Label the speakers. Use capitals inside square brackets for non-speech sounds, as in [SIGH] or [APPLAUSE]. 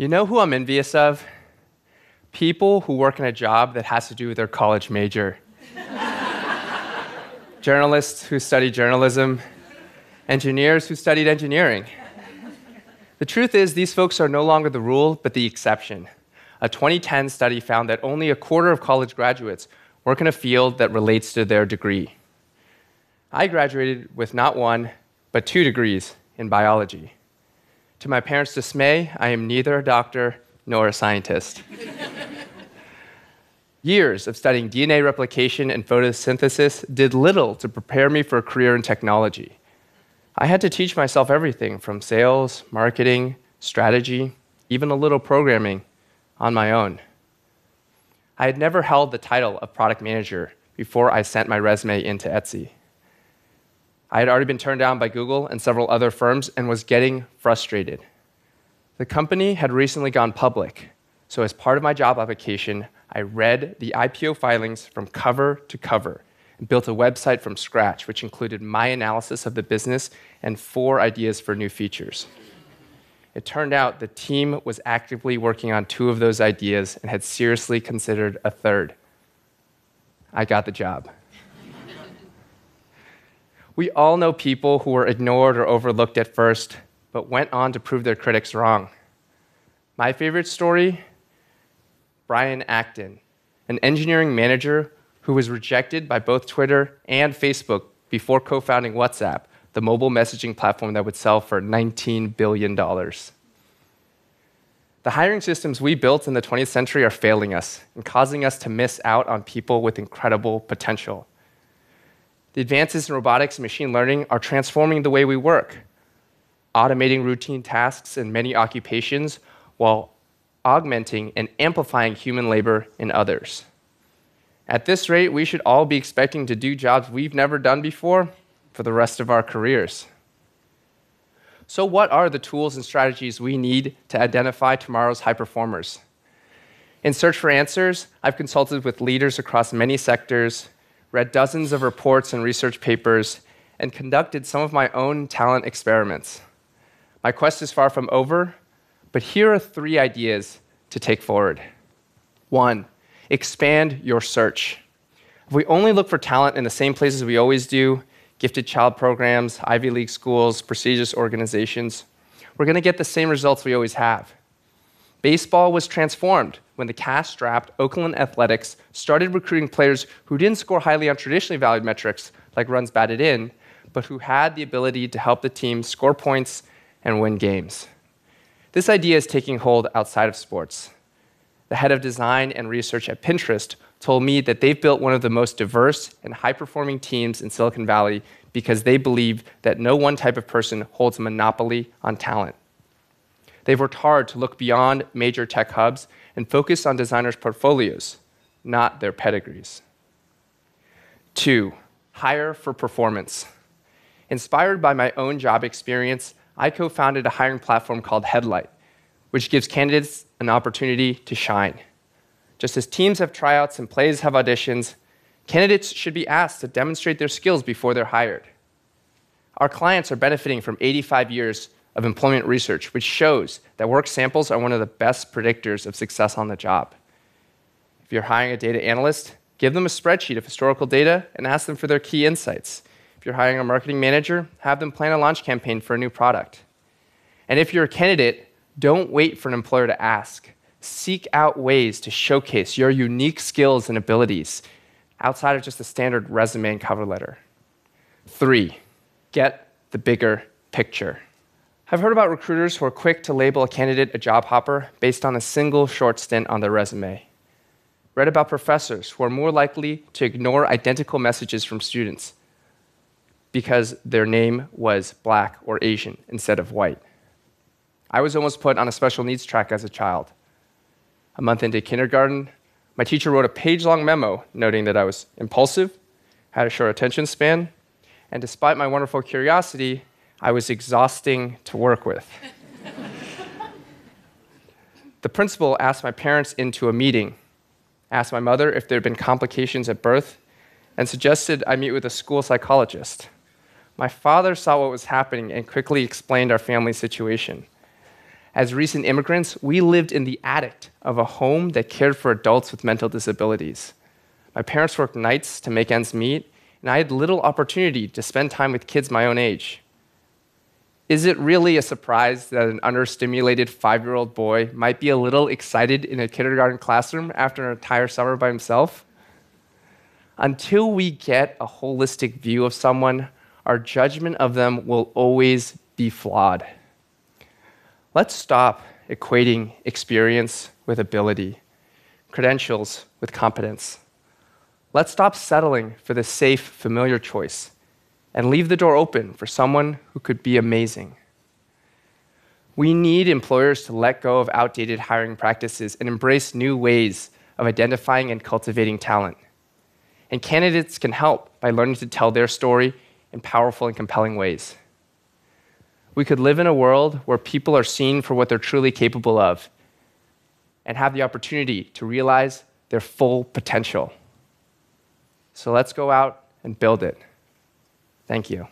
Speaker 1: You know who I'm envious of? People who work in a job that has to do with their college major. [LAUGHS] Journalists who study journalism, engineers who studied engineering. The truth is, these folks are no longer the rule, but the exception. A 2010 study found that only a quarter of college graduates work in a field that relates to their degree. I graduated with not one, but two degrees in biology. To my parents' dismay, I am neither a doctor nor a scientist. Years of studying DNA replication and photosynthesis did little to prepare me for a career in technology. I had to teach myself everything from sales, marketing, strategy, even a little programming on my own. I had never held the title of product manager before I sent my resume into Etsy. I had already been turned down by Google and several other firms and was getting frustrated. The company had recently gone public, so as part of my job application, I read the IPO filings from cover to cover and built a website from scratch, which included my analysis of the business and four ideas for new features. It turned out the team was actively working on two of those ideas and had seriously considered a third. I got the job. We all know people who were ignored or overlooked at first, but went on to prove their critics wrong. My favorite story Brian Acton, an engineering manager who was rejected by both Twitter and Facebook before co founding WhatsApp, the mobile messaging platform that would sell for $19 billion. The hiring systems we built in the 20th century are failing us and causing us to miss out on people with incredible potential. The advances in robotics and machine learning are transforming the way we work, automating routine tasks in many occupations while augmenting and amplifying human labor in others. At this rate, we should all be expecting to do jobs we've never done before for the rest of our careers. So, what are the tools and strategies we need to identify tomorrow's high performers? In search for answers, I've consulted with leaders across many sectors read dozens of reports and research papers, and conducted some of my own talent experiments. My quest is far from over, but here are three ideas to take forward. One, expand your search. If we only look for talent in the same places we always do gifted child programs, Ivy League schools, prestigious organizations we're going to get the same results we always have. Baseball was transformed when the cash strapped Oakland Athletics started recruiting players who didn't score highly on traditionally valued metrics like runs batted in, but who had the ability to help the team score points and win games. This idea is taking hold outside of sports. The head of design and research at Pinterest told me that they've built one of the most diverse and high performing teams in Silicon Valley because they believe that no one type of person holds a monopoly on talent. They've worked hard to look beyond major tech hubs and focus on designers' portfolios, not their pedigrees. Two, hire for performance. Inspired by my own job experience, I co founded a hiring platform called Headlight, which gives candidates an opportunity to shine. Just as teams have tryouts and plays have auditions, candidates should be asked to demonstrate their skills before they're hired. Our clients are benefiting from 85 years of employment research, which shows that work samples are one of the best predictors of success on the job. If you're hiring a data analyst, give them a spreadsheet of historical data and ask them for their key insights. If you're hiring a marketing manager, have them plan a launch campaign for a new product. And if you're a candidate, don't wait for an employer to ask. Seek out ways to showcase your unique skills and abilities outside of just a standard resume and cover letter. Three, get the bigger picture. I've heard about recruiters who are quick to label a candidate a job hopper based on a single short stint on their resume. Read about professors who are more likely to ignore identical messages from students because their name was black or Asian instead of white. I was almost put on a special needs track as a child. A month into kindergarten, my teacher wrote a page long memo noting that I was impulsive, had a short attention span, and despite my wonderful curiosity, I was exhausting to work with. the principal asked my parents into a meeting, asked my mother if there had been complications at birth, and suggested I meet with a school psychologist. My father saw what was happening and quickly explained our family situation. As recent immigrants, we lived in the attic of a home that cared for adults with mental disabilities. My parents worked nights to make ends meet, and I had little opportunity to spend time with kids my own age. Is it really a surprise that an understimulated five year old boy might be a little excited in a kindergarten classroom after an entire summer by himself? Until we get a holistic view of someone, our judgment of them will always be flawed. Let's stop equating experience with ability, credentials with competence. Let's stop settling for the safe, familiar choice and leave the door open for someone who could be amazing. We need employers to let go of outdated hiring practices and embrace new ways of identifying and cultivating talent. And candidates can help by learning to tell their story in powerful and compelling ways we could live in a world where people are seen for what they're truly capable of and have the opportunity to realize their full potential. So let's go out and build it. Thank you.